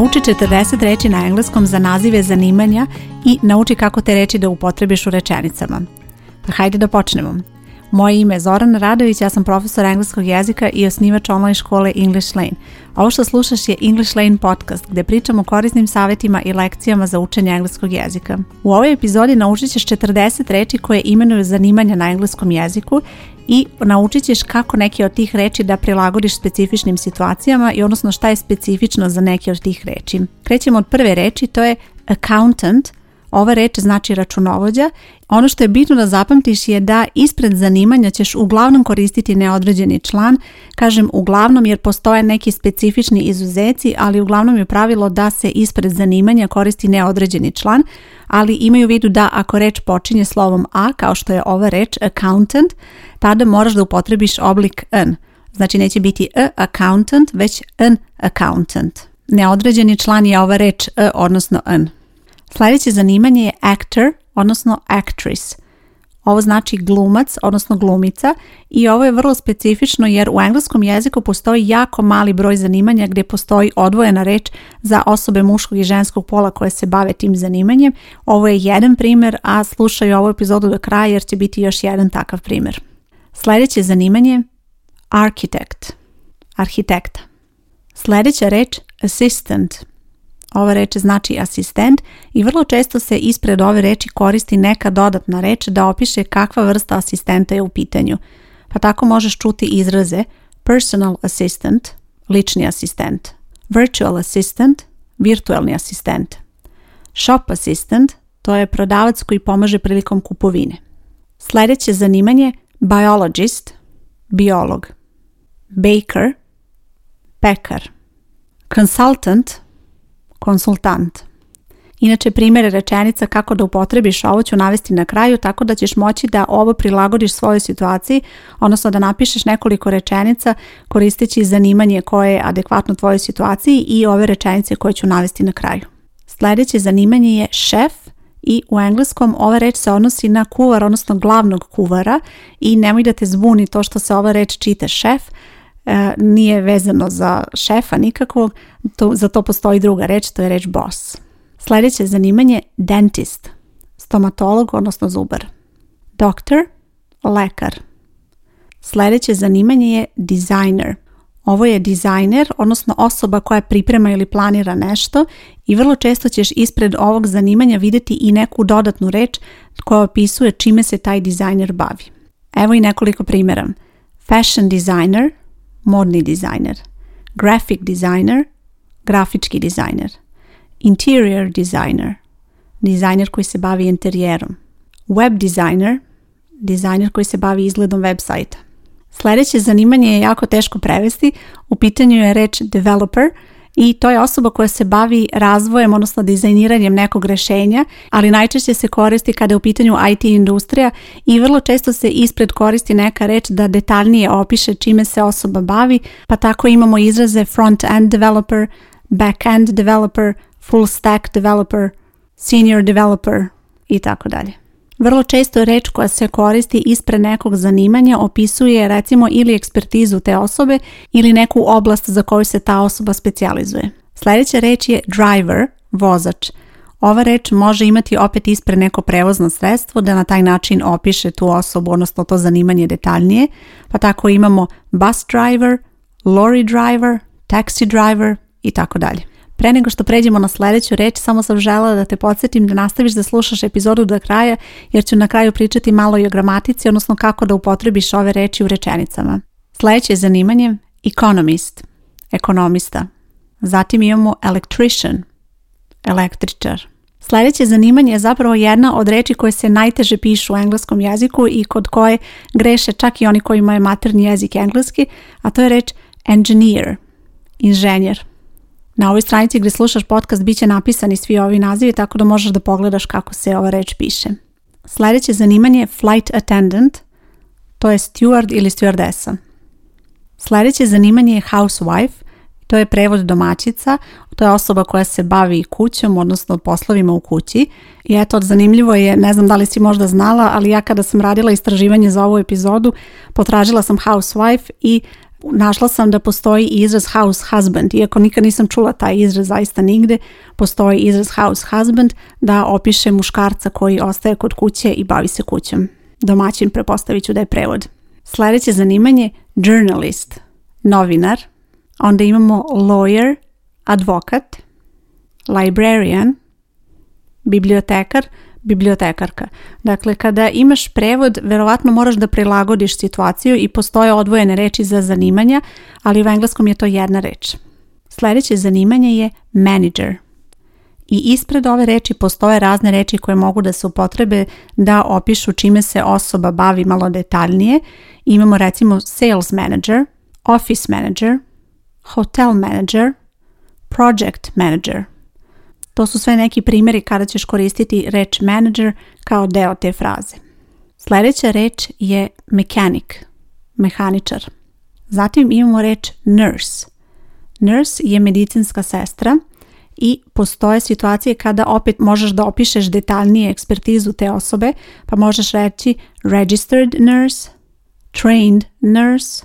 Nauči 40 reći na engleskom za nazive zanimanja i nauči kako te reći da upotrebiš u rečenicama. Pa hajde da počnemo. Moje ime je Zoran Radović, ja sam profesor engleskog jezika i osnivač online škole English Lane. Ovo što slušaš je English Lane podcast gdje pričamo o korisnim savjetima i lekcijama za učenje engleskog jezika. U ovoj epizodi naučit ćeš 40 reći koje imenuju zanimanja na engleskom jeziku i naučit ćeš kako neke od tih reći da prilagodiš specifičnim situacijama i odnosno šta je specifično za neke od tih reći. Krećemo od prve reći, to je accountant ova reč znači računovođa. Ono što je bitno da zapamtiš je da ispred zanimanja ćeš uglavnom koristiti neodređeni član. Kažem uglavnom jer postoje neki specifični izuzeci, ali uglavnom je pravilo da se ispred zanimanja koristi neodređeni član, ali imaju u vidu da ako reč počinje slovom a, kao što je ova reč accountant, tada moraš da upotrebiš oblik n. Znači neće biti a e, accountant, već an accountant. Neodređeni član je ova reč a, e, odnosno an. Sljedeće zanimanje je actor, odnosno actress. Ovo znači glumac, odnosno glumica i ovo je vrlo specifično jer u engleskom jeziku postoji jako mali broj zanimanja gdje postoji odvojena reč za osobe muškog i ženskog pola koje se bave tim zanimanjem. Ovo je jedan primjer, a slušaj ovu epizodu do kraja jer će biti još jedan takav primjer. Sljedeće zanimanje je architect, arhitekta. Sljedeća reč assistant, ova reč znači asistent i vrlo često se ispred ove reči koristi neka dodatna reč da opiše kakva vrsta asistenta je u pitanju. Pa tako možeš čuti izraze personal assistant, lični asistent, virtual assistant, virtualni asistent, shop assistant, to je prodavac koji pomaže prilikom kupovine. Sljedeće zanimanje biologist, biolog, baker, pekar, consultant, konsultant. Inače, primjere rečenica kako da upotrebiš ovo ću navesti na kraju, tako da ćeš moći da ovo prilagodiš svojoj situaciji, odnosno da napišeš nekoliko rečenica koristeći zanimanje koje je adekvatno tvojoj situaciji i ove rečenice koje ću navesti na kraju. Sljedeće zanimanje je šef i u engleskom ova reč se odnosi na kuvar, odnosno glavnog kuvara i nemoj da te zbuni to što se ova reč čite šef, E, nije vezano za šefa nikakvog, to, za to postoji druga reč, to je reč boss. Sljedeće zanimanje dentist, stomatolog, odnosno zubar. Doktor, lekar. Sljedeće zanimanje je designer. Ovo je dizajner, odnosno osoba koja priprema ili planira nešto i vrlo često ćeš ispred ovog zanimanja vidjeti i neku dodatnu reč koja opisuje čime se taj dizajner bavi. Evo i nekoliko primjera. Fashion designer – modni dizajner, graphic designer, grafički dizajner, interior designer, dizajner koji se bavi interijerom, web designer, dizajner koji se bavi izgledom web sajta. Sljedeće zanimanje je jako teško prevesti, u pitanju je reč developer – i to je osoba koja se bavi razvojem, odnosno dizajniranjem nekog rješenja, ali najčešće se koristi kada je u pitanju IT industrija i vrlo često se ispred koristi neka reč da detaljnije opiše čime se osoba bavi, pa tako imamo izraze front-end developer, back-end developer, full stack developer, senior developer i tako dalje. Vrlo često reč koja se koristi ispred nekog zanimanja opisuje recimo ili ekspertizu te osobe ili neku oblast za koju se ta osoba specijalizuje. Sljedeća reč je driver, vozač. Ova reč može imati opet ispred neko prevozno sredstvo da na taj način opiše tu osobu, odnosno to zanimanje detaljnije. Pa tako imamo bus driver, lorry driver, taxi driver i tako dalje. Pre nego što pređemo na sljedeću reč, samo sam žela da te podsjetim da nastaviš da slušaš epizodu do kraja, jer ću na kraju pričati malo i o gramatici, odnosno kako da upotrebiš ove reči u rečenicama. Sljedeće je zanimanje economist, ekonomista. Zatim imamo electrician, električar. Sljedeće zanimanje je zapravo jedna od reči koje se najteže pišu u engleskom jeziku i kod koje greše čak i oni koji imaju materni jezik engleski, a to je reč engineer, inženjer. Na ovoj stranici gdje slušaš podcast bit će napisani svi ovi nazivi tako da možeš da pogledaš kako se ova reč piše. Sljedeće zanimanje je flight attendant, to je steward ili stewardesa. Sljedeće zanimanje je housewife, to je prevod domaćica, to je osoba koja se bavi kućom, odnosno poslovima u kući. I eto, zanimljivo je, ne znam da li si možda znala, ali ja kada sam radila istraživanje za ovu epizodu, potražila sam housewife i Našla sam da postoji izraz house husband, iako nikad nisam čula taj izraz zaista nigde, postoji izraz house husband da opiše muškarca koji ostaje kod kuće i bavi se kućom. Domaćin prepostavit ću da je prevod. Sljedeće zanimanje journalist, novinar, onda imamo lawyer, advokat, librarian, bibliotekar, bibliotekarka. Dakle, kada imaš prevod, verovatno moraš da prilagodiš situaciju i postoje odvojene reči za zanimanja, ali u engleskom je to jedna reč. Sljedeće zanimanje je manager. I ispred ove reči postoje razne reči koje mogu da se upotrebe da opišu čime se osoba bavi malo detaljnije. Imamo recimo sales manager, office manager, hotel manager, project manager – to su sve neki primjeri kada ćeš koristiti reč manager kao deo te fraze. Sljedeća reč je mechanic, mehaničar. Zatim imamo reč nurse. Nurse je medicinska sestra i postoje situacije kada opet možeš da opišeš detaljnije ekspertizu te osobe, pa možeš reći registered nurse, trained nurse,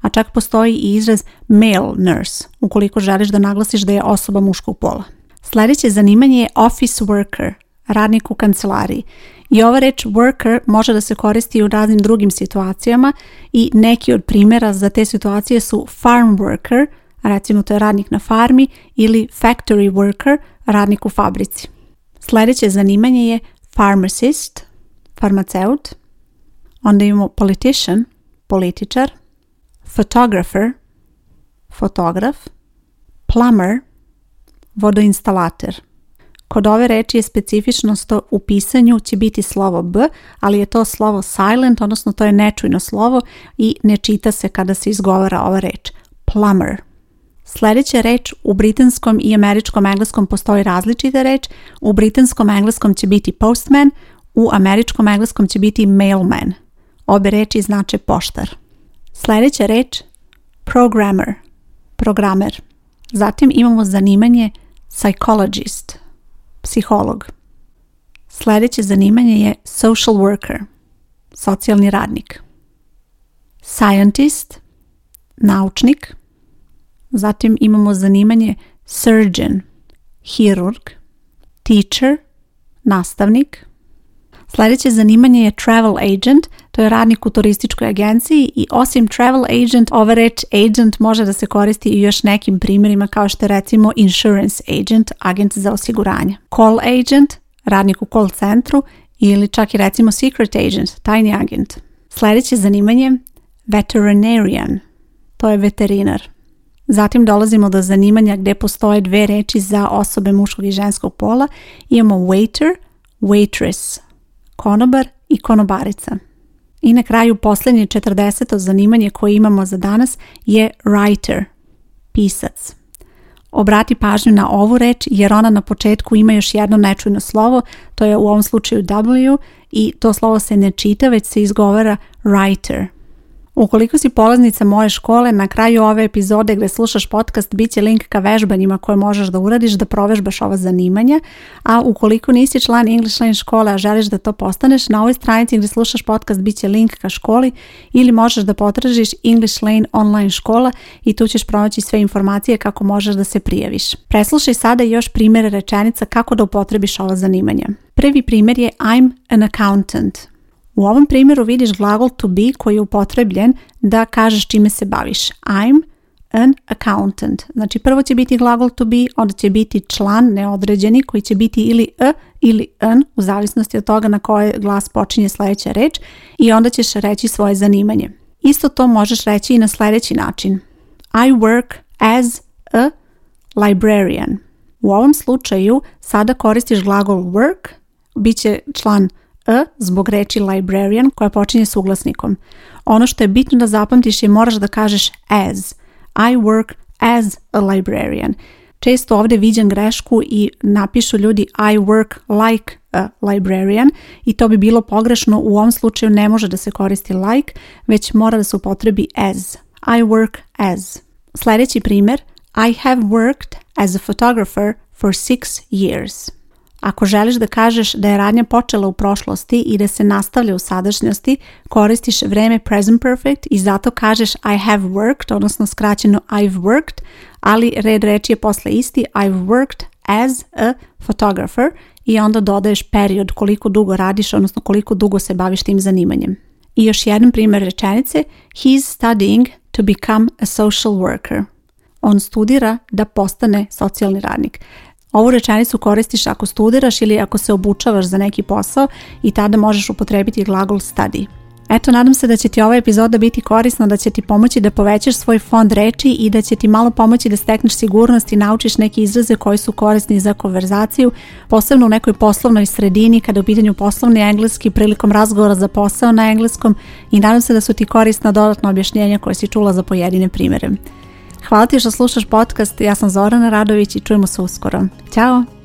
a čak postoji i izraz male nurse, ukoliko želiš da naglasiš da je osoba muškog pola. Sljedeće zanimanje je office worker, radnik u kancelariji. I ova reč worker može da se koristi u raznim drugim situacijama i neki od primjera za te situacije su farm worker, recimo to je radnik na farmi, ili factory worker, radnik u fabrici. Sljedeće zanimanje je pharmacist, farmaceut. Onda imamo politician, političar, photographer, fotograf, plumber, vodoinstalater. Kod ove reči je specifičnost u pisanju će biti slovo B, ali je to slovo silent, odnosno to je nečujno slovo i ne čita se kada se izgovara ova reč. Plumber. Sljedeća reč u britanskom i američkom engleskom postoji različita reč. U britanskom engleskom će biti postman, u američkom engleskom će biti mailman. Obe reči znače poštar. Sljedeća reč programmer, programer. Zatim imamo zanimanje psychologist, psiholog. Sljedeće zanimanje je social worker, socijalni radnik. Scientist, naučnik. Zatim imamo zanimanje surgeon, hirurg. Teacher, nastavnik. Sljedeće zanimanje je travel agent, to je radnik u turističkoj agenciji i osim travel agent, ova reč agent može da se koristi i još nekim primjerima kao što je recimo insurance agent, agent za osiguranje. Call agent, radnik u call centru ili čak i recimo secret agent, tajni agent. Sljedeće zanimanje veterinarian, to je veterinar. Zatim dolazimo do zanimanja gdje postoje dve reči za osobe muškog i ženskog pola. Imamo waiter, waitress konobar i konobarica. I na kraju posljednje 40. zanimanje koje imamo za danas je writer, pisac. Obrati pažnju na ovu reč jer ona na početku ima još jedno nečujno slovo, to je u ovom slučaju W i to slovo se ne čita već se izgovara writer. Ukoliko si polaznica moje škole, na kraju ove epizode gdje slušaš podcast bit će link ka vežbanjima koje možeš da uradiš da provežbaš ova zanimanja, a ukoliko nisi član English Lane škole, a želiš da to postaneš, na ovoj stranici gdje slušaš podcast bit će link ka školi ili možeš da potražiš English Lane online škola i tu ćeš pronaći sve informacije kako možeš da se prijaviš. Preslušaj sada još primjere rečenica kako da upotrebiš ova zanimanja. Prvi primjer je I'm an accountant. U ovom primjeru vidiš glagol to be koji je upotrebljen da kažeš čime se baviš. I'm an accountant. Znači prvo će biti glagol to be, onda će biti član neodređeni koji će biti ili a ili an u zavisnosti od toga na koje glas počinje sljedeća reč i onda ćeš reći svoje zanimanje. Isto to možeš reći i na sljedeći način. I work as a librarian. U ovom slučaju sada koristiš glagol work, bit će član E, zbog reči librarian koja počinje s uglasnikom. Ono što je bitno da zapamtiš je moraš da kažeš as. I work as a librarian. Često ovdje viđam grešku i napišu ljudi I work like a librarian i to bi bilo pogrešno. U ovom slučaju ne može da se koristi like, već mora da se upotrebi as. I work as. Sljedeći primjer. I have worked as a photographer for six years. Ako želiš da kažeš da je radnja počela u prošlosti i da se nastavlja u sadašnjosti, koristiš vreme present perfect i zato kažeš I have worked, odnosno skraćeno I've worked, ali red reči je posle isti I've worked as a photographer i onda dodaješ period koliko dugo radiš, odnosno koliko dugo se baviš tim zanimanjem. I još jedan primjer rečenice, he's studying to become a social worker. On studira da postane socijalni radnik. Ovu rečenicu koristiš ako studiraš ili ako se obučavaš za neki posao i tada možeš upotrebiti glagol study. Eto, nadam se da će ti ova epizoda biti korisna, da će ti pomoći da povećaš svoj fond reči i da će ti malo pomoći da stekneš sigurnost i naučiš neke izraze koji su korisni za konverzaciju, posebno u nekoj poslovnoj sredini kada je u pitanju poslovni engleski prilikom razgovora za posao na engleskom i nadam se da su ti korisna dodatna objašnjenja koje si čula za pojedine primjere. Hvala ti što slušaš podcast, ja sam Zorana Radović i čujemo se uskoro. Ćao!